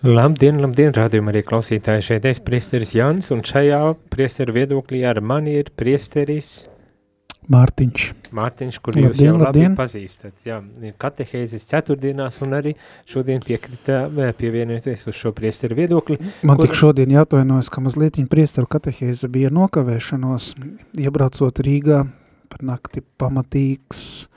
Labdien, labdien, rādījumā arī klausītāji šeit es priesteris Jans, un šajā priesteru viedoklī ar mani ir priesteris Mārtiņš. Mārtiņš, kur labdien, jūs jau labdien. labi pazīstat. Jā, katehēzes ceturtdienās un arī šodien piekrita pievienoties uz šo priesteru viedokli. Man kur... tik šodien jātoinojas, ka mazliet priesteru katehēze bija nokavēšanos, iebraucot Rīgā par nakti pamatīgs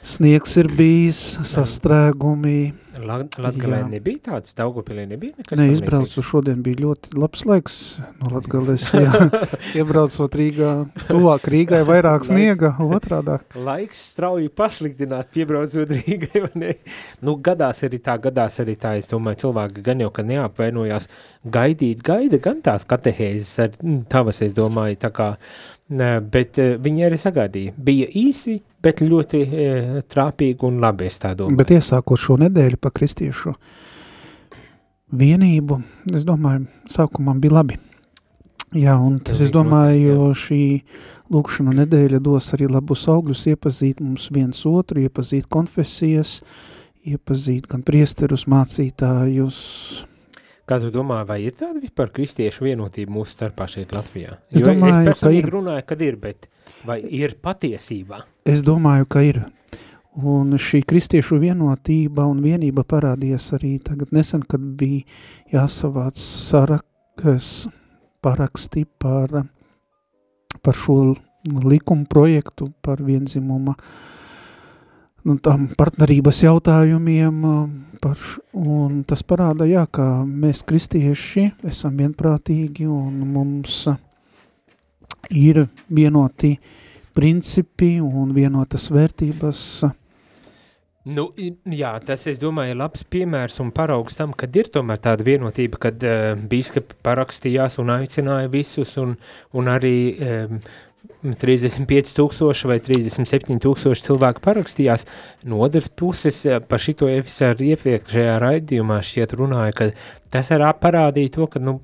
Sniegs ir bijis, sastrēgumi. Latgalē nebija tāds, Daugupilī nebija nekas Ne, izbraucu šodien bija ļoti labs laiks no Latgales, jā. Iebraucot Rīgā, tuvāk Rīgai vairāk sniega, otrādā. Laiks strauji pasliktināt, piebraucot Rīgai, vai ne? Nu, gadās arī tā, gadās arī tā, es domāju, cilvēki gan jau, ka neapvainojās gaidīt, gaida gan tās katehēzes ar mm, tavas, es domāju, tā kā, bet eh, viņi arī sagaidīja. Bija īsi, bet ļoti e, trāpīgi un labi, es tā domāju. Bet iesākot šo nedēļu pa kristiešu vienību, es domāju, sākumā bija labi. Jā, un tas, es domāju, šī lūkšana nedēļa dos arī labus augļus, iepazīt mums viens otru, iepazīt konfesijas, iepazīt gan priesterus, mācītājus. Kā tu domā, vai ir tāda vispār kristiešu vienotība mūsu starpā šeit Latvijā? Es jo domāju, es ka ir. runāju, kad ir, bet vai ir patiesībā? Es domāju, ka ir. Un šī kristiešu vienotība un vienība parādījās arī tagad nesen, kad bija jāsavāc sarakas paraksti par, par šo likumu projektu par vienzimuma nu, tam partnerības jautājumiem, par, š, un tas parāda, jā, ka mēs kristieši esam vienprātīgi un mums ir vienoti principi un vienotas vērtības. Nu, jā, tas, es domāju, ir labs piemērs un paraugs tam, kad ir tomēr tāda vienotība, kad uh, bīskapi parakstījās un aicināja visus un, un arī um, 35 tūkstoši vai 37 tūkstoši cilvēku parakstījās. No otras puses, eh, par šito arī iepriekšējā raidījumā šķiet runāja, ka tas arī parādīja to, ka nu,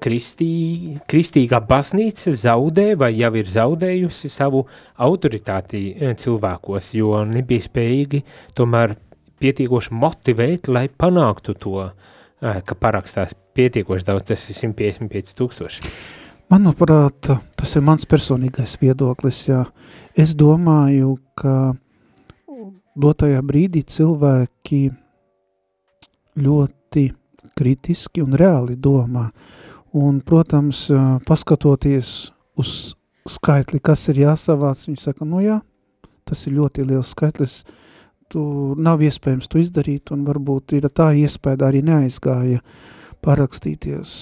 kristī, kristīgā baznīca zaudē vai jau ir zaudējusi savu autoritāti eh, cilvēkos, jo nebija spējīgi tomēr pietiekoši motivēt, lai panāktu to, eh, ka parakstās pietiekoši daudz, tas ir 155 tūkstoši. Manuprāt, tas ir mans personīgais viedoklis, jā. Es domāju, ka dotajā brīdī cilvēki ļoti kritiski un reāli domā. Un, protams, paskatoties uz skaitli, kas ir jāsavāc, viņi saka, nu jā, tas ir ļoti liels skaitlis, tu nav iespējams to izdarīt, un varbūt ir tā iespēja arī neaizgāja parakstīties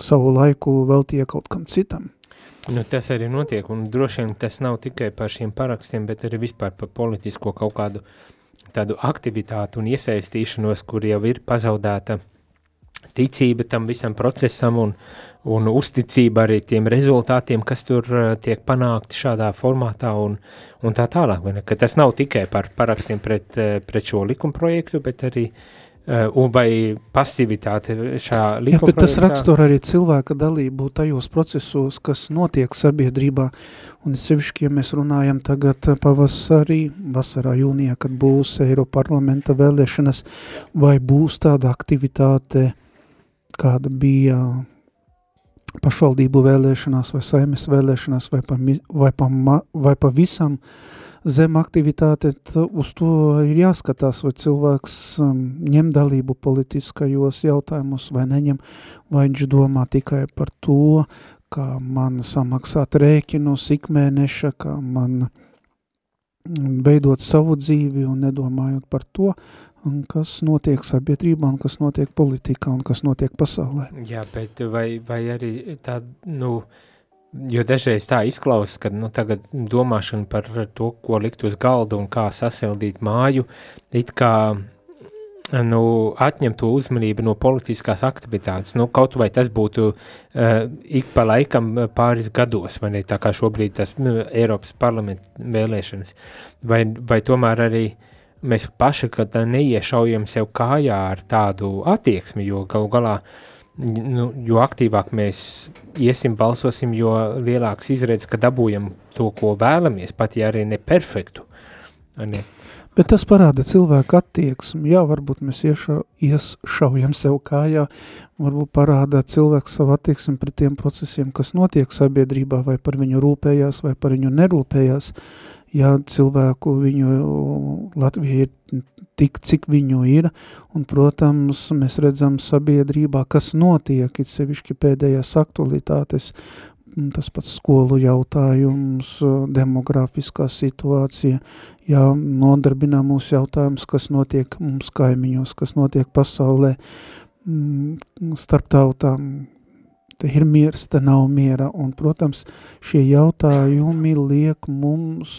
savu laiku veltīja kaut kam citam. Nu, tas arī notiek, un droši vien tas nav tikai par šiem parakstiem, bet arī vispār par politisko kaut kādu tādu aktivitātu un iesaistīšanos, kur jau ir pazaudēta ticība tam visam procesam un, un uzticība arī tiem rezultātiem, kas tur uh, tiek panākti šādā formātā un, un tā tālāk. Ka tas nav tikai par parakstiem pret, uh, pret šo likumprojektu, bet arī uh, Eh, un vai pasivitāte šā likuma Jā, bet tas rakstur arī cilvēka dalību tajos procesos, kas notiek sabiedrībā, un sevišķi, ja mēs runājam tagad pavasarī, vasarā jūnijā, kad būs Eiroparlamenta vēlēšanas, vai būs tāda aktivitāte, kāda bija pašvaldību vēlēšanās vai saimes vēlēšanās vai pa, vai pa, vai pa visam zem aktivitāte, uz to ir jāskatās, vai cilvēks um, ņem dalību politiskajos jautājumos vai neņem, vai viņš domā tikai par to, kā man samaksāt rēķinus ikmēneša, kā man veidot mm, savu dzīvi un nedomājot par to, un kas notiek sabiedrībā, un kas notiek politikā, un kas notiek pasaulē. Jā, bet vai, vai arī tā, nu, uh, Jo dažreiz tā izklausās, ka nu, domāšana par to, ko likt uz galda un kā sasildīt māju, it kā nu, atņemt to uzmanību no politiskās aktivitātes. Nu, kaut vai tas būtu uh, ik pa laikam pāris gados, vai ne tā kā šobrīd tas nu, Eiropas parlamenta vēlēšanas, vai, vai tomēr arī mēs paši, neiešaujam sev kājā ar tādu attieksmi, jo galu galā, nu, jo aktīvāk mēs iesim, balsosim, jo lielāks izredzes, ka dabūjam to, ko vēlamies, pat ja arī ne perfektu. Ne? Bet tas parāda cilvēku attieksmi. Jā, varbūt mēs iešau, iešaujam sev kājā, varbūt parāda cilvēku savu attieksmi pret tiem procesiem, kas notiek sabiedrībā, vai par viņu rūpējās, vai par viņu nerūpējās. Jā, cilvēku viņu Latvija ir tik, cik viņu ir, un, protams, mēs redzam sabiedrībā, kas notiek, it sevišķi pēdējās aktualitātes, tas pats skolu jautājums, demografiskā situācija, jā, nodarbinā mūsu jautājums, kas notiek mums kaimiņos, kas notiek pasaulē, starp tautām, te ir miers, te nav miera, un, protams, šie jautājumi liek mums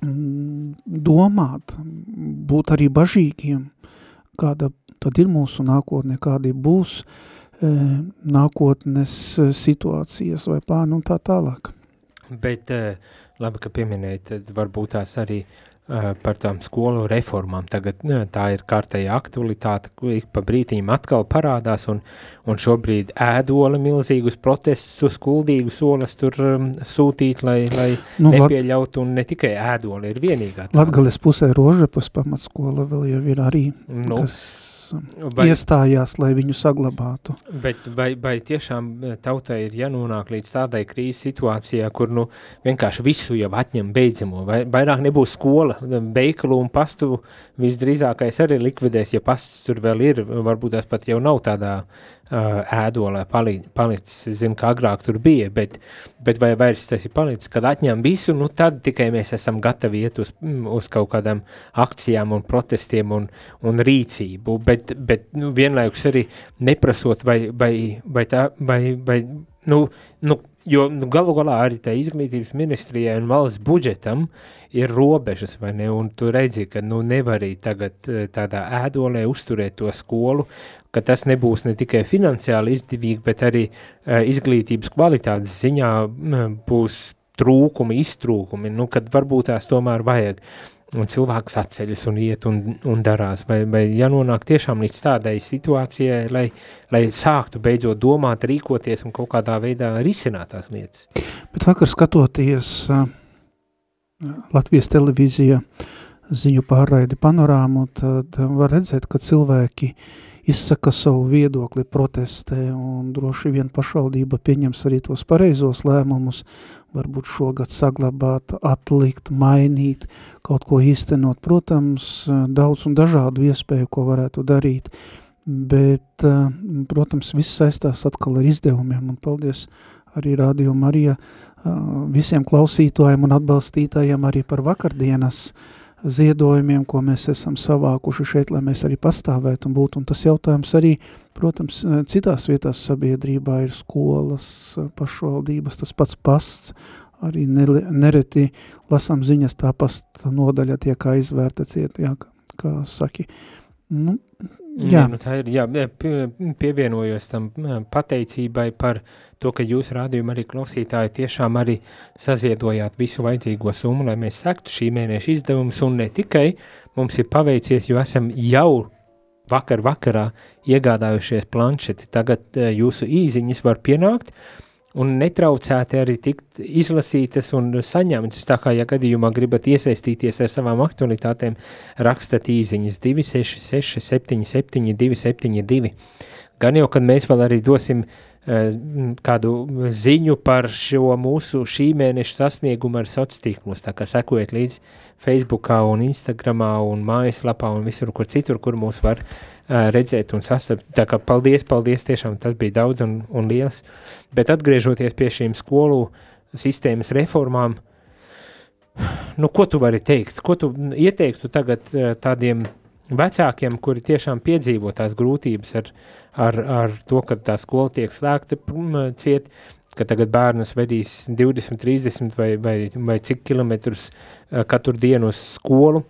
mm, domāt, būt arī bažīgiem, kāda tad ir mūsu nākotne, kādi būs E, nākotnes situācijas vai plānu un tā tālāk. Bet e, labi, ka pieminēji, tad varbūt tās arī par tām skolu reformām. Tagad tā ir kārtēja aktualitāte, ik pa brītīm atkal parādās, un, un šobrīd ēdola milzīgus protestus uz kuldīgu solas tur um, sūtīt, lai, lai nu, nepieļautu, un ne tikai ēdola ir vienīgā. Tā. Latgales pusē Rožepas pamatskola vēl jau ir arī, nu, kas vai, iestājās, lai viņu saglabātu. Bet vai, vai tiešām eh, tautai ir jānonāk līdz tādai krīzes situācijā, kur nu vienkārši visu jau atņem beidzamo, vai vairāk nebūs skola, beikalu un pastu? Visdrīzākais arī likvidēs, ja pasts tur vēl ir, varbūt tas pat jau nav tādā ēdolē pali, palicis. Es zinu, ka agrāk tur bija, bet, bet vai vairs tas ir palicis, kad atņem visu, nu tad tikai mēs esam gatavi iet uz, mm, uz kaut kādām akcijām un protestiem un, un rīcību, bet, bet nu, vienlaikus arī neprasot vai, vai, vai tā, vai, vai nu, nu, jo nu, galu galā arī tā izglītības ministrijai un valsts budžetam ir robežas, vai ne, un tu redzi, ka nu nevar arī tagad tādā ēdolē uzturēt to skolu, ka tas nebūs ne tikai finansiāli izdevīgi, bet arī uh, izglītības kvalitātes ziņā uh, būs trūkumi, iztrūkumi, nu, kad varbūt tās tomēr vajag. Un cilvēks atceļas un iet un, un darās, vai, vai jānonāk tiešām līdz tādai situācijai, lai, lai sāktu beidzot domāt, rīkoties un kaut kādā veidā risināt tās lietas. Bet vakar skatoties uh, Latvijas televīzija ziņu pārraidi panorāmu, tad var redzēt, ka cilvēki uh, izsaka savu viedokli, protestē, un droši vien pašvaldība pieņems arī tos pareizos lēmumus, varbūt šogad saglabāt, atlikt, mainīt, kaut ko īstenot. Protams, daudz un dažādu iespēju, ko varētu darīt, bet, protams, viss saistās atkal ar izdevumiem, un paldies arī Radio Marija visiem klausītājiem un atbalstītājiem arī par vakardienas uh, ziedojumiem, ko mēs esam savākuši šeit, lai mēs arī pastāvētu un būtu. Un tas jautājums arī, protams, citās vietās sabiedrībā ir skolas, pašvaldības, tas pats pasts, arī nereti lasām ziņas tā pasta nodaļa tiek aizvērta ciet, jā, kā saki. Nu, jā. Nu, tā ir, jā, pievienojos tam pateicībai par uh, to, ka jūs rādījumi arī klausītāji tiešām arī saziedojāt visu vajadzīgo summu, lai mēs sektu šī mēneša izdevumus, un ne tikai mums ir paveicies, jo esam jau vakar vakarā iegādājušies planšeti, tagad uh, jūsu īziņas var pienākt, un netraucēti arī tikt izlasītas un saņemtas, tā kā, ja gadījumā gribat iesaistīties ar savām aktualitātēm, rakstat īziņas 266 77 272. Gan jau, kad mēs vēl arī dosim Eh, kādu ziņu par šo mūsu šī mēneša sasniegumu ar sociālos tīklus. Tā kā sekojiet līdzi Facebookā un Instagramā un mājaslapā un visur, kur citur, kur mūs var uh, redzēt un sastapt. Tā kā paldies, paldies, tiešām tas bija daudz un, un liels. Bet atgriežoties pie šīm skolu sistēmas reformām, nu, ko tu vari teikt? Ko tu ieteiktu tagad tādiem vecākiem, kuri tiešām piedzīvo tās grūtības ar, ar, ar to, ka tā skola tiek slēgta ciet, ka tagad bērnus vedīs 20, 30 vai, vai, vai cik kilometrus katru dienu uz skolu,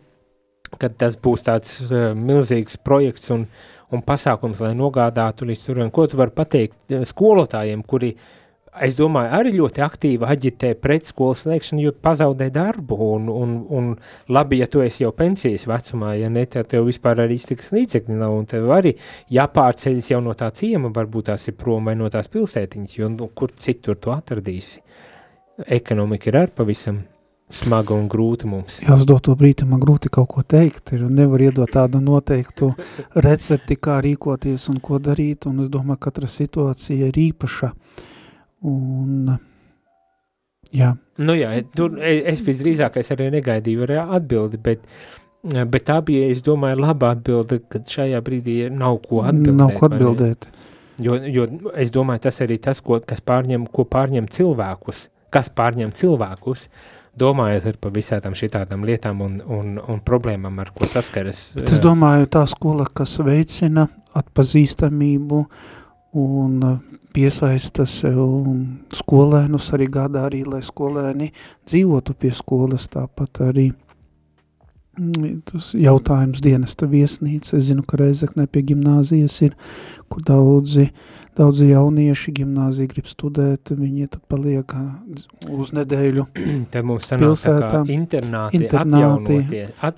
kad tas būs tāds uh, milzīgs projekts un, un pasākums, lai nogādātu līdz tur, un ko tu vari pateikt skolotājiem, kuri es domāju, arī ļoti aktīvi aģitē pret skolas slēgšanu, jo pazaudē darbu, un, un, un labi, ja tu esi jau pensijas vecumā, ja ne, tad tev vispār arī iztiks līdzekļi nav, un tev arī jāpārceļas jau no tā ciema, varbūt tās ir prom vai no tās pilsētiņas, jo nu, kur citur tu atradīsi. Ekonomika ir ar pavisam smaga un grūta mums. Jā, uz doto brīdi man grūti kaut ko teikt, ir nevar iedot tādu noteiktu recepti, kā rīkoties un ko darīt, un es domāju, katra situācija ir īpaša. Uh, Un, jā. Nu jā, tur es visdrīzākais arī negaidīju arī atbildi, bet, bet tā bija, es domāju, laba atbilde, kad šajā brīdī nav ko atbildēt. Nav ko atbildēt. Jo, jo es domāju, tas arī tas, ko, kas pārņem, ko pārņem cilvēkus, kas pārņem cilvēkus, domājot ar pa visādām šitādām lietām un, un, un problēmām, ar ko saskaras. Bet es domāju, tā skola, kas veicina atpazīstamību un piesaista sev skolēnus, arī gādā arī, lai skolēni dzīvotu pie skolas, tāpat arī mm, tas jautājums dienesta viesnīca. Es zinu, ka Reizeknē pie gimnāzijas ir, kur daudzi Daudzi jaunieši gimnāzija grib studēt, viņi tad paliek uz nedēļu Te mums pilsētā. internāti, internāti.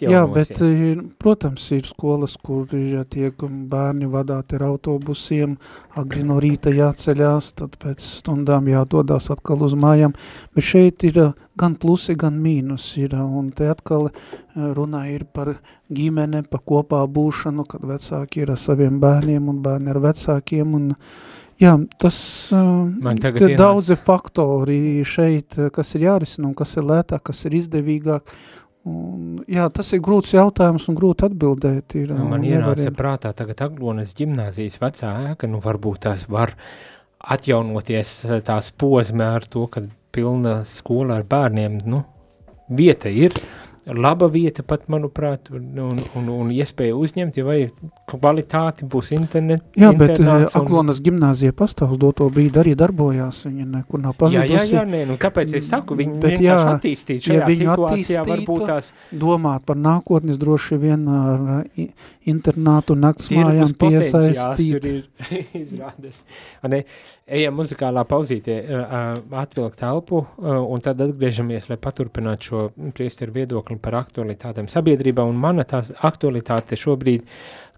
Jā, bet, ir, protams, ir skolas, kur ja tiek bērni vadāti ar autobusiem, agri no rīta jāceļās, tad pēc stundām jādodās atkal uz mājām, bet šeit ir gan plusi, gan mīnus ir, un te atkal runā ir par ģimene, par kopā būšanu, kad vecāki ir ar saviem bērniem un bērni ar vecākiem, un jā, tas ir daudzi faktori šeit, kas ir jārisina un kas ir lētāk, kas ir izdevīgāk, Un, jā, tas ir grūts jautājums un grūti atbildēt. Ir, nu, man ienāca nevariem. prātā tagad Aglonas ģimnāzijas vecā ēka, nu varbūt tās var atjaunoties tās pozme ar to, ka pilna skola ar bērniem, nu, vieta ir, laba vieta pat, manuprāt, un, un, un iespēja uzņemt, ja vajag kvalitāti, būs internet. Jā, bet uh, Aklonas gimnāzija pastāv uz doto brīdi arī darbojās, viņa nekur nav pazudusi. Jā, jā, jā, nē, nu kāpēc es saku, viņi bet, jā, attīstīt šajā ja situācijā varbūt tās. domāt par nākotnes droši vien ar internātu naktsmājām piesaistīt. Tur ir izrādes. Ne, ejam muzikālā pauzītē, atvilkt elpu, un tad atgriežamies, lai paturpinātu šo priesteru viedokli par aktualitātēm sabiedrībā, un mana tās aktualitāte šobrīd,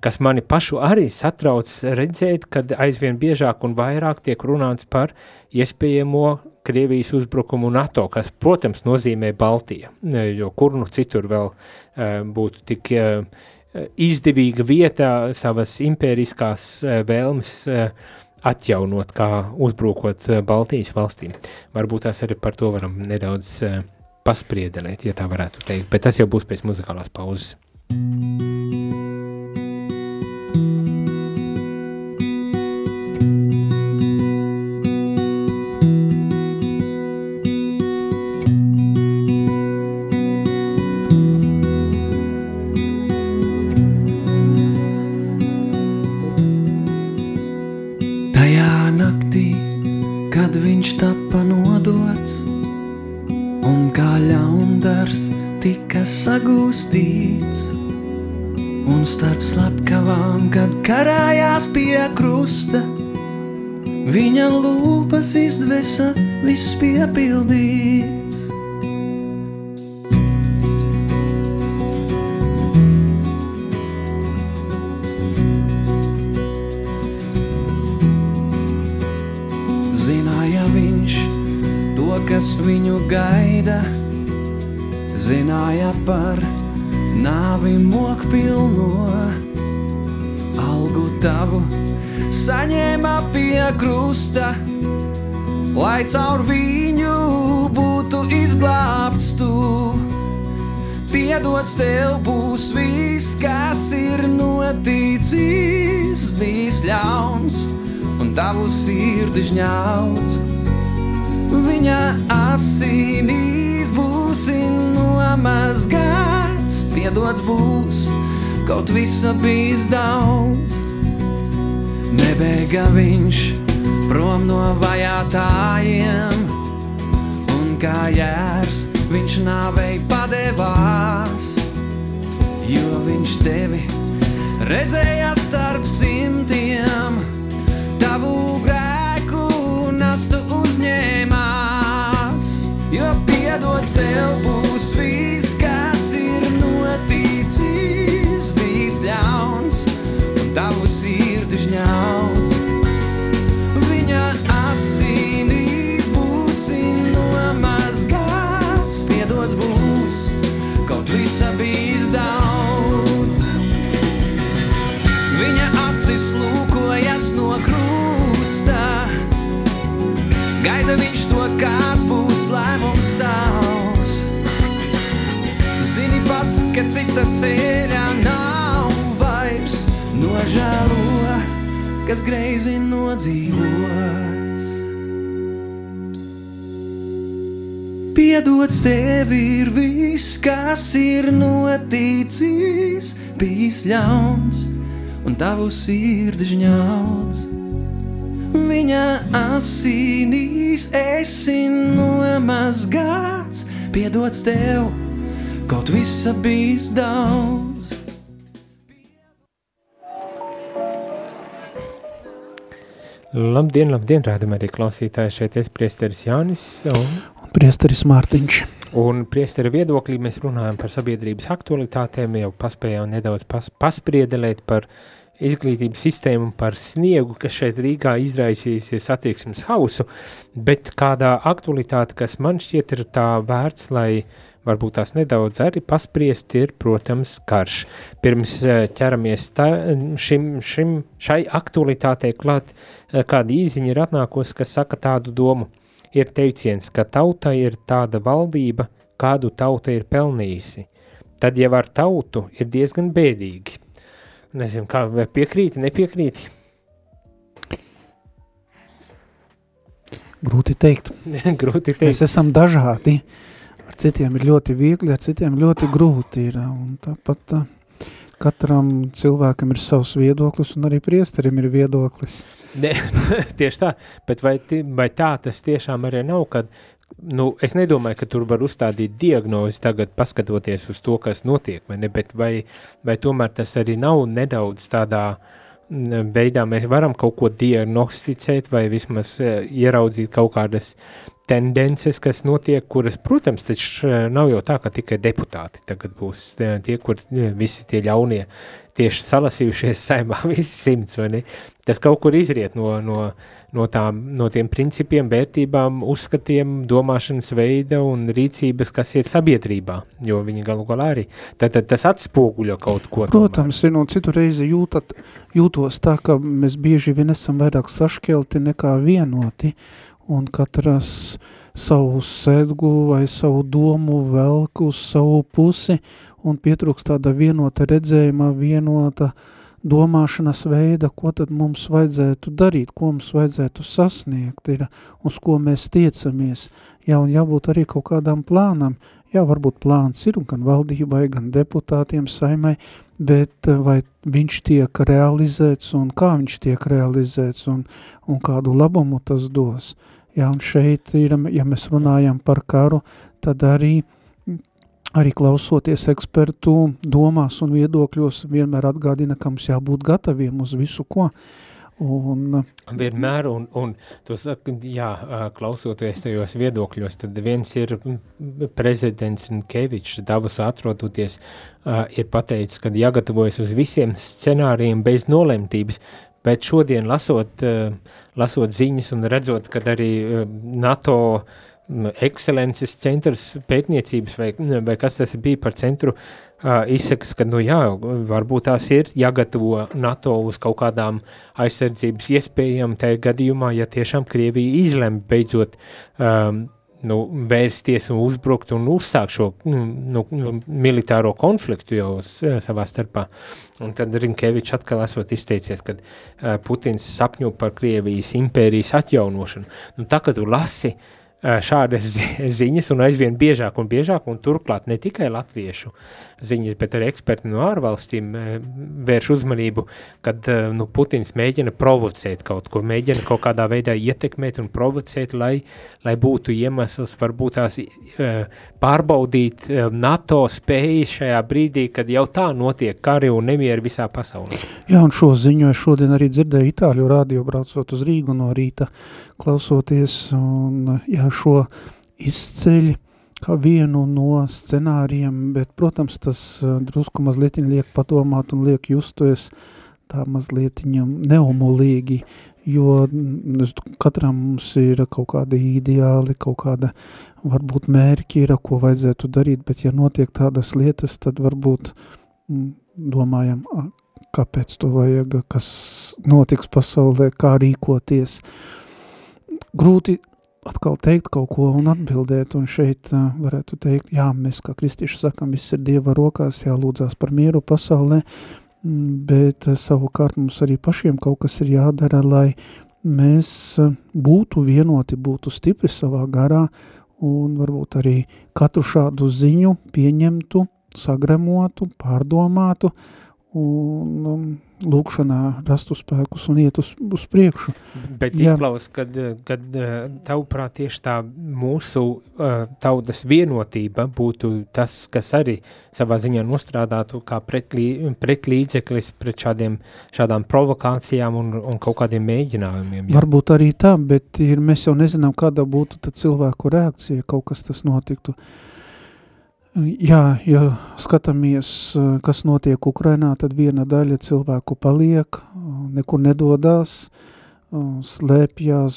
kas mani pašu arī satrauc redzēt, kad aizvien biežāk un vairāk tiek runāts par iespējamo Krievijas uzbrukumu NATO, kas, protams, nozīmē Baltija, jo kur nu citur vēl uh, būtu tik uh, izdevīga vieta savas impēriskās uh, vēlmes atjaunot, kā uzbrukot Baltijas valstīm. Varbūt tās arī par to varam nedaudz paspriedelēt, ja tā varētu teikt, bet tas jau būs pēc muzikālās pauzes. Tajā sagūstīts. Un starp slepkavām, kad karājās pie krusta, viņa lūpas izdvesa viss piepildīts. Caur viņu būtu izglābts tu. Piedots tev būs viss, kas ir noticis, bijis ļauns un tavu sirdi žņauts. Viņa asinīs būsi nomazgāts, piedots būs, kaut visa bijis daudz. Nebēga viņš prom no vajātājiem, un kā jērs viņš nāvei padevās. jo viņš tevi redzēja starp simtiem, tavu grēku nastu uzņēmās, jo piedots tev būs viss, kas ir noticis, viss ļauns, un tavu sirdi žņauts. Visa bijis daudz. Viņa acis lūkojas no krusta, gaida viņš to, kāds būs lēmums tavs. Zini pats, ka cita ceļa nav vairs nožēlo, kas greizi nodzīvots. Piedots tev ir viss, kas ir noticis, bijis ļauns un tavu sirdi žņauts. Viņa asinīs esi nomazgāts, piedots tev, kaut visa bijis daudz. Labdien, labdien, rādam arī klausītāji šeit es priesteris Jānis Un priesteris Mārtiņš. un priestera viedoklī mēs runājam par sabiedrības aktualitātēm, jau paspējām nedaudz pas, paspriedelēt par izglītības sistēmu, par sniegu, kas šeit Rīgā izraisīsies attieksmes hausu, bet kādā aktualitāte, kas man šķiet ir tā vērts, lai varbūt tās nedaudz arī paspriest, ir, protams, karš. Pirms eh, ķeramies tā, šim, šim, šai aktualitātei klāt, eh, kāda īziņa ir atnākusi, kas saka tādu domu. Ir teiciens, ka tauta ir tāda valdība, kādu tauta ir pelnījusi. Tad jau ar tautu ir diezgan bēdīgi. Nezinu, kā piekrīti, nepiekrīti. Grūti teikt. Grūti Mēs teikt. esam dažādi. Ar citiem ir ļoti viegli, ar citiem ļoti grūti ir. Un tāpat ā, katram cilvēkam ir savs viedoklis, un arī priesterim ir viedoklis. Ne, tieši tā, bet vai, vai tā tas tiešām arī nav, kad, nu, es nedomāju, ka tur var uzstādīt diagnozi tagad, paskatoties uz to, kas notiek, vai ne, bet vai, vai tomēr tas arī nav nedaudz tādā mm, veidā, mēs varam kaut ko diagnosticēt vai vismaz eh, ieraudzīt kaut kādas tendences, kas notiek, kuras, protams, taču eh, nav jau tā, ka tikai deputāti tagad būs eh, tie, kur eh, visi tie ļaunie tieši salasījušies saimā, visi simts, vai ne? Tas kaut kur izriet no, no, no, tām, no tiem principiem, vērtībām, uzskatiem, domāšanas veida un rīcības, kas ir sabiedrībā, jo viņi galu galā arī, tad, tad tas atspoguļo kaut ko Protams, ir, un citu reizi jūtat, jūtos tā, ka mēs bieži vien esam vairāk sašķelti nekā vienoti, un katras savu sēdgu vai savu domu velk uz savu pusi, un pietrūkst tāda vienota redzējuma, vienota domāšanas veida, ko tad mums vajadzētu darīt, ko mums vajadzētu sasniegt, ir, uz ko mēs tiecamies. Jā, un jābūt arī kaut kādām plānam. Jā, varbūt plāns ir, gan valdībai, gan deputātiem saimai, bet eh, vai viņš tiek realizēts un kā viņš tiek realizēts un, un kādu labumu tas dos. Jā, un šeit ir, ja mēs runājam par karu, tad arī arī klausoties ekspertu domās un viedokļos, vienmēr atgādina, ka mums jābūt gataviem uz visu ko. Un, Vienmēr, un, un tu saki, jā, klausoties tajos viedokļos, tad viens ir prezidents Kevičs, Davos atrodoties, ir pateicis, ka jāgatavojas uz visiem scenārijiem bez nolemtības, bet šodien lasot, ā, lasot ziņas un redzot, kad arī ā, NATO mm, ekscelences centrs pētniecības vai, vai kas tas bija par centru, uh, izsakas, ka, nu jā, varbūt tās ir jāgatavo NATO uz kaut kādām aizsardzības iespējām tajā gadījumā, ja tiešām Krievija izlem beidzot um, nu, vērsties un uzbrukt un uzsākt šo nu, nu, militāro konfliktu jau s- savā starpā. Un tad Rinkevičs atkal esot izteicies, ka uh, Putins sapņo par Krievijas impērijas atjaunošanu. Nu, tā, kad tu lasi šādas ziņas un aizvien biežāk un biežāk, un turklāt ne tikai latviešu ziņas, bet arī eksperti no ārvalstīm vērš uzmanību, kad nu, Putins mēģina provocēt kaut ko, mēģina kaut kādā veidā ietekmēt un provocēt, lai, lai būtu iemesls varbūt tās pārbaudīt NATO spēju šajā brīdī, kad jau tā notiek kari un nemieri visā pasaulē. Jā, un šo ziņu es šodien arī dzirdēju Itāļu radio braucot uz Rīgu no rīta, klausoties, un jā, šo izceļ kā vienu no scenārijiem, bet, protams, tas eh, drusku mazliet liek padomāt un liek justies tā mazliet neumulīgi, jo mm, katram mums ir kaut kādi ideāli, kaut kāda varbūt mērķi ir, ko vajadzētu darīt, bet ja notiek tādas lietas, tad varbūt mm, domājam, kāpēc to vajag, kas notiks pasaulē, kā rīkoties. Grūti atkal teikt kaut ko un atbildēt, un šeit uh, varētu teikt, jā, mēs kā kristieši sakam, viss ir Dieva rokās, jālūdzās par mieru pasaulē, bet uh, savukārt mums arī pašiem kaut kas ir jādara, lai mēs uh, būtu vienoti, būtu stipri savā garā, un varbūt arī katru šādu ziņu pieņemtu, sagremotu, pārdomātu, un um, lūkšanā rastu spēkus un iet uz, uz priekšu. Bet izklaus, kad, kad tavuprāt tieši tā mūsu uh, tautas vienotība būtu tas, kas arī savā ziņā nostrādātu kā pretlī, pretlīdzeklis pret šādiem, šādām provokācijām un, un kaut kādiem mēģinājumiem. Jā. Varbūt arī tā, bet ir, mēs jau nezinām, kāda būtu tad cilvēku reakcija, kaut kas tas notiktu. Uh, Jā, ja skatāmies, kas notiek Ukrainā, tad viena daļa cilvēku paliek, nekur nedodās, slēpjās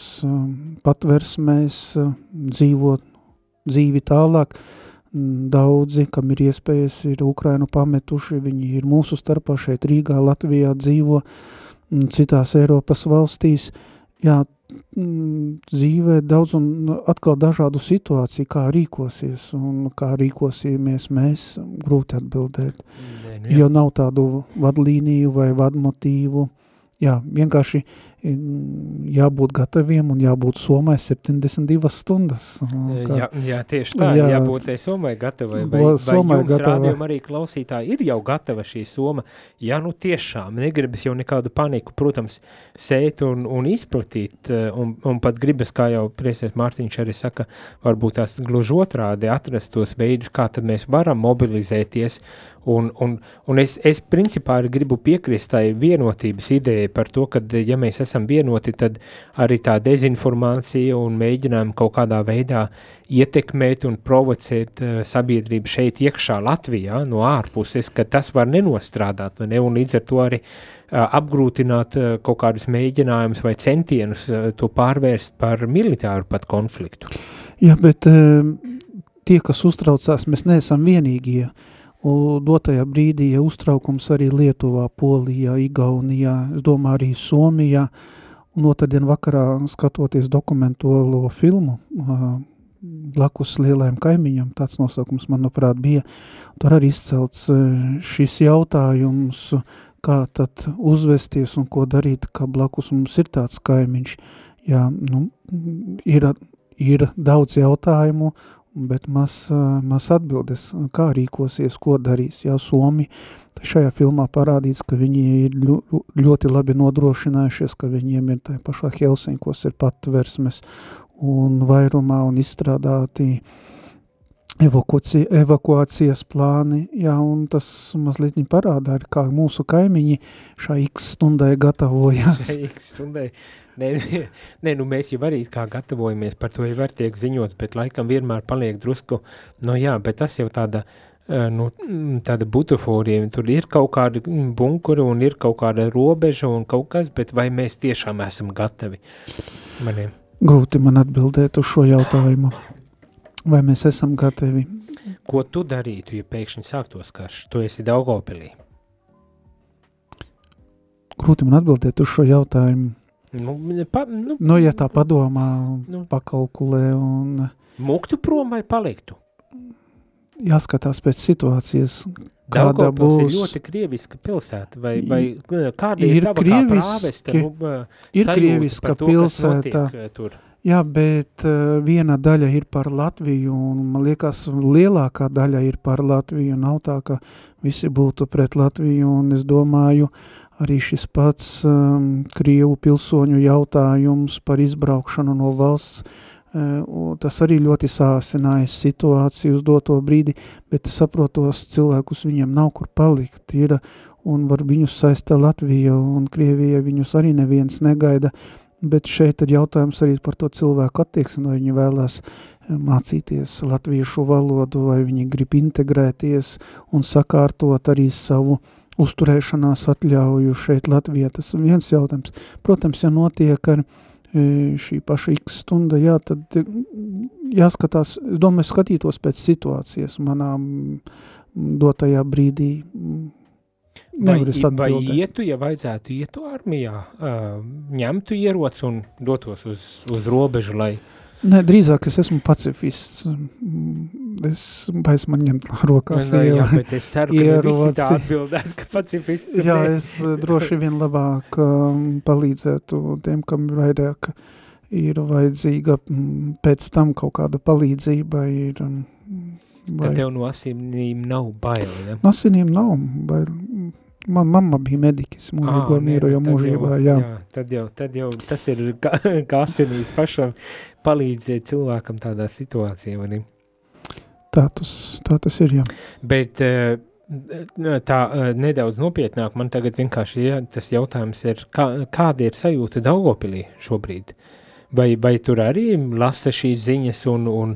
patversmēs, dzīvo dzīvi tālāk. Daudzi, kam ir iespējas, ir Ukrainu pametuši, viņi ir mūsu starpā šeit Rīgā, Latvijā dzīvo, citās Eiropas valstīs. Jā, Mm, dzīvē daudz un atkal dažādu situāciju, kā rīkosies un kā rīkosimies mēs, grūti atbildēt, Nē, nu jo nav tādu vadlīniju vai vadmotīvu, jā, vienkārši jābūt gataviem un jābūt Somai 72 stundas. Kā, jā, jā, tieši tā, jā, jābūt Somai gatavai, vai, vai Somai jums gatava. rādījuma arī klausītāji ir jau gatava šī Soma, ja nu tiešām negribas jau nekādu paniku, protams, sēt un, un izplatīt, un, un pat gribas, kā jau priesies Mārtiņš arī saka, varbūt tās gluži otrādi atrast tos veidus, kā tad mēs varam mobilizēties, un, un, un es, es principā gribu piekrist tai vienotības idejai par to, ka ja mēs esam esam vienoti, tad arī tā dezinformācija un mēģinājumi kaut kādā veidā ietekmēt un provocēt uh, sabiedrību šeit iekšā Latvijā no ārpuses, ka tas var nenostrādāt, ne? un līdz ar to arī uh, apgrūtināt uh, kaut kādus mēģinājumus vai centienus uh, to pārvērst par militāru pat konfliktu. Jā, bet uh, tie, kas uztraucās, mēs neesam vienīgie. Un dotajā brīdī ja uztraukums arī Lietuvā, Polijā, Igaunijā, es domāju arī Somijā, un otrdien vakarā skatoties dokumentuālo filmu, blakus lielajam kaimiņam, tāds nosaukums, manuprāt, bija, tur arī izcelts šis jautājums, kā tad uzvesties un ko darīt, ka blakus mums ir tāds kaimiņš. Jā, nu, ir, ir daudz jautājumu, bet maz, maz atbildes, kā rīkosies, ko darīs. Jā, Somi šajā filmā parādīts, ka viņi ir ļoti labi nodrošinājušies, ka viņiem ir tā pašā Helsinkos ir patversmes un vairumā un izstrādāti evakuācija, evakuācijas plāni, jā, un tas mazliet parādā, kā mūsu kaimiņi šā x stundai gatavojās. Šā x stundai Nē, nē, nu mēs jau arī kā gatavojamies, par to jau var tiek ziņots, bet laikam vienmēr paliek drusku, nu jā, bet tas jau tāda, nu, tāda butaforija, tur ir kaut kāda bunkuri un ir kaut kāda robeža un kaut kas, bet vai mēs tiešām esam gatavi maniem? Grūti man atbildēt uz šo jautājumu. Vai mēs esam gatavi? Ko tu darītu, ja pēkšņi sāktos karš? Tu esi Daugavpilī. Grūti man atbildēt uz šo jautājumu Nu, pa, nu, nu, ja tā padomā, nu, pakalkulē un... Muktu prom vai paliktu? Jāskatās pēc situācijas, kāda būs... ir ļoti krieviska pilsēta, vai, vai kāda ir, ir tava krieviski, kā prāvesta, nu, ir krieviska to, pilsēta, tur? Jā, bet uh, viena daļa ir par Latviju, un man liekas, lielākā daļa ir par Latviju. Nav tā, ka visi būtu pret Latviju, un es domāju, arī šis pats um, Krievu pilsoņu jautājums par izbraukšanu no valsts, uh, tas arī ļoti sāsinājis situāciju uz doto brīdi, bet saprotos cilvēkus viņiem nav kur palikt. Ir, un var viņus saista Latvija un Krievija, viņus arī neviens negaida, bet šeit ir jautājums arī par to cilvēku attieksmi, vai viņi vēlās eh, mācīties latviešu valodu, vai viņi grib integrēties un sakārtot arī savu uzturēšanās atļauju šeit Latvijā. Tas ir viens jautājums. Protams, ja notiek ar eh, šī paša x stunda, jā, tad eh, jāskatās, es domāju, skatītos pēc situācijas manā dotajā brīdī, Vai, vai ietu, ja vajadzētu ietu armijā, uh, ņemtu ierots un dotos uz, uz robežu, lai... Nē, drīzāk es esmu pacifists. Es baies man ņemt rokās Nē, jā, bet es ceru, ka ne visi tā atbildētu, ka pacifists. Jā, es droši vien labāk um, palīdzētu tiem, kam vairāk ir vajadzīga pēc tam kaut kāda palīdzība ir. Vai... Tad tev no asinīm nav baili, ja? No asinīm nav baili Man mamma bija mediķis mūžīgo ah, mieru, jo mūžībā, jā. jā. Tad jau, tad jau tas ir kā, kā asinīs pašam palīdzēt cilvēkam tādā situācijā, vai ne? Tā tas, tā tas ir, jā. Bet eh, tā eh, nedaudz nopietnāk, man tagad vienkārši jā, tas jautājums ir, kā, kāda ir sajūta Daugopilī šobrīd? Vai, vai tur arī lasa šīs ziņas un, un,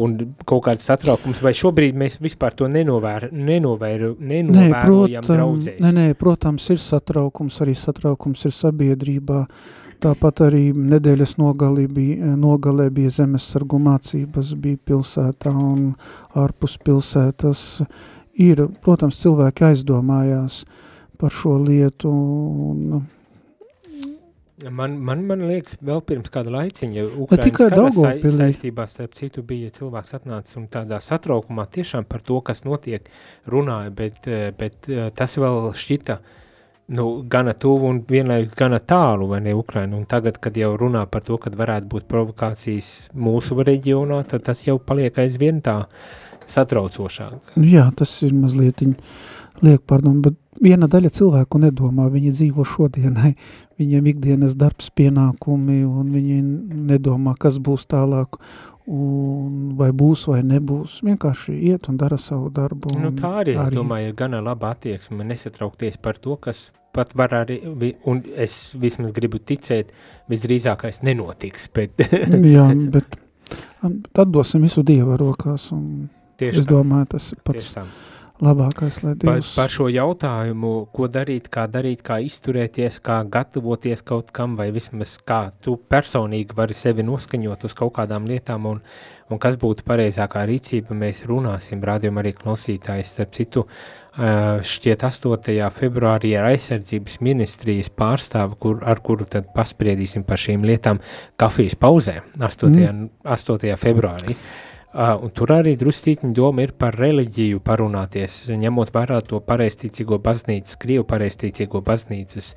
un kaut kāds satraukums, vai šobrīd mēs vispār to nenovēr, nenovēr, nenovērojam nē, draudzēs? Nē, nē, protams, ir satraukums, arī satraukums ir sabiedrībā. Tāpat arī nedēļas nogalī bija, nogalē bija zemesargu mācības, bija pilsētā un ārpus pilsētas. Ir, protams, cilvēki aizdomājās par šo lietu un Man, man, man liekas, vēl pirms kāda laiciņa Ukrainas kara sa saistībā starp citu bija cilvēks atnācis un tādā satraukumā tiešām par to, kas notiek, runāja, bet, eh, bet eh, tas vēl šķita nu, gana tuvu un vienlaikus gana tālu, vai ne Ukraina, un tagad, kad jau runā par to, kad varētu būt provokācijas mūsu reģionā, tad tas jau paliek aizvien tā satraucošāk. Nu jā, tas ir mazliet liek pārdomu, bet viena daļa cilvēku nedomā, viņi dzīvo šodienai, viņiem ikdienas darbs pienākumi un viņi nedomā, kas būs tālāk un vai būs vai nebūs, vienkārši iet un dara savu darbu. Nu, tā arī, arī, es domāju, ir gana laba attieksme, nesatraukties par to, kas pat var arī, un es vismaz gribu ticēt, visdrīzākais nenotiks, bet... Jā, bet tad dosim visu Dieva rokās, un Tieši es domāju, tas pats... Tieši tā labākais, lai Dievs... Par, par šo jautājumu, ko darīt, kā darīt, kā izturēties, kā gatavoties kaut kam, vai vismaz kā tu personīgi vari sevi noskaņot uz kaut kādām lietām, un, un kas būtu pareizākā rīcība, mēs runāsim, rādījum arī klausītājs, starp citu, šķiet 8. februārī ar aizsardzības ministrijas pārstāvu, kur, ar kuru tad paspriedīsim par šīm lietām kafijas pauzē 8. Mm. 8. februārī. Mm. Uh, un tur arī druscītiņa doma ir par reliģiju parunāties, ņemot vērā to pareistīcīgo baznīcas, Krievu pareistīcīgo baznīcas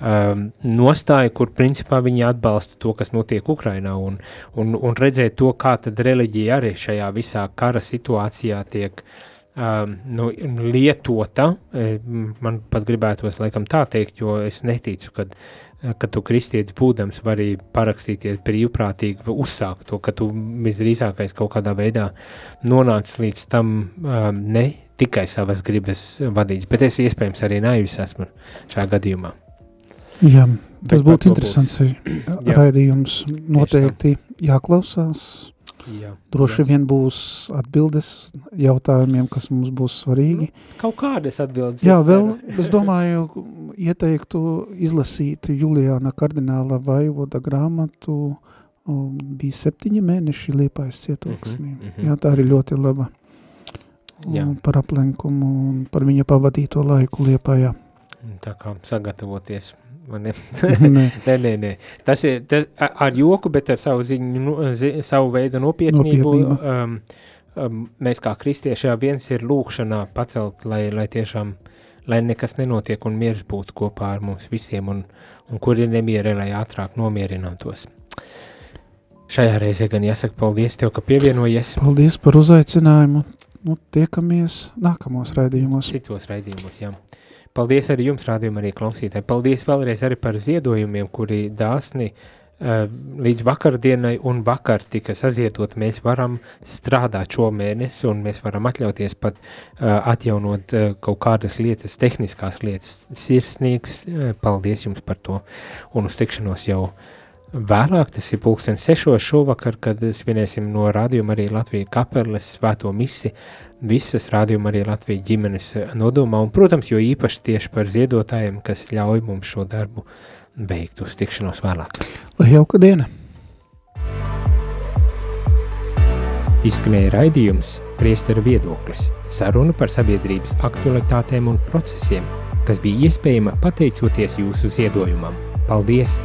um, nostāju, kur principā viņi atbalsta to, kas notiek Ukrainā, un, un, un redzēt to, kā tad reliģija arī šajā visā kara situācijā tiek um, nu, lietota, man pat gribētos laikam tā teikt, jo es neticu, kad ka tu kristietis būdams vari parakstīties brīvprātīgi, uzsākt to, ka tu visdrīzākais kaut kādā veidā nonāc līdz tam um, ne tikai savas gribas vadīts, bet es iespējams arī naivis esmu šajā gadījumā. Jā, tas būtu interesants raidījums, noteikti jāklausās, Jā, Droši jā. vien būs atbildes jautājumiem, kas mums būs svarīgi. Nu, kaut kādas atbildes. Jā, vēl, es domāju, ieteiktu izlasīt Juliāna kardināla vaivoda grāmatu, bija septiņi mēneši liepājas cietoksnī. Mm -hmm, mm -hmm. Jā, tā arī ļoti laba. Jā. Par aplenkumu un par viņa pavadīto laiku liepājā. Tā kā sagatavoties nē. nē, nē. Tas ir tas, ar joku, bet ar savu, ziņu, nu, zi, savu veidu nopietnību. Um, um, mēs kā kristieši jā, viens ir lūkšanā pacelt, lai, lai tiešām, lai nekas nenotiek un miers būtu kopā ar mums visiem un, un kur ir nemieri, lai ātrāk nomierinātos. šajā reizē gan jāsaka paldies tev, ka pievienojies. Paldies par uzaicinājumu. Nu, tiekamies nākamos raidījumos. Citos raidījumos, jā. Paldies arī jums, rādījumi, arī klausītāji. Paldies vēlreiz arī par ziedojumiem, kuri dāsni uh, līdz vakardienai un vakar tika sazietot. Mēs varam strādāt šo mēnesi un mēs varam atļauties pat uh, atjaunot uh, kaut kādas lietas, tehniskās lietas. Sirsnīgs, uh, paldies jums par to un uz tikšanos jau vēlāk, tas ir pulksten sešos šovakar, kad svinēsim no rādījuma arī Latviju kapeles svēto misi, visas rādījuma arī Latviju ģimenes nodomā, un, protams, jo īpaši tieši par ziedotājiem, kas ļauj mums šo darbu veikt uz tikšanos vēlāk. Lai jauka diena! Izskanēja raidījums Priestera viedoklis, saruna par sabiedrības aktualitātēm un procesiem, kas bija iespējama pateicoties jūsu ziedojumam. Paldies!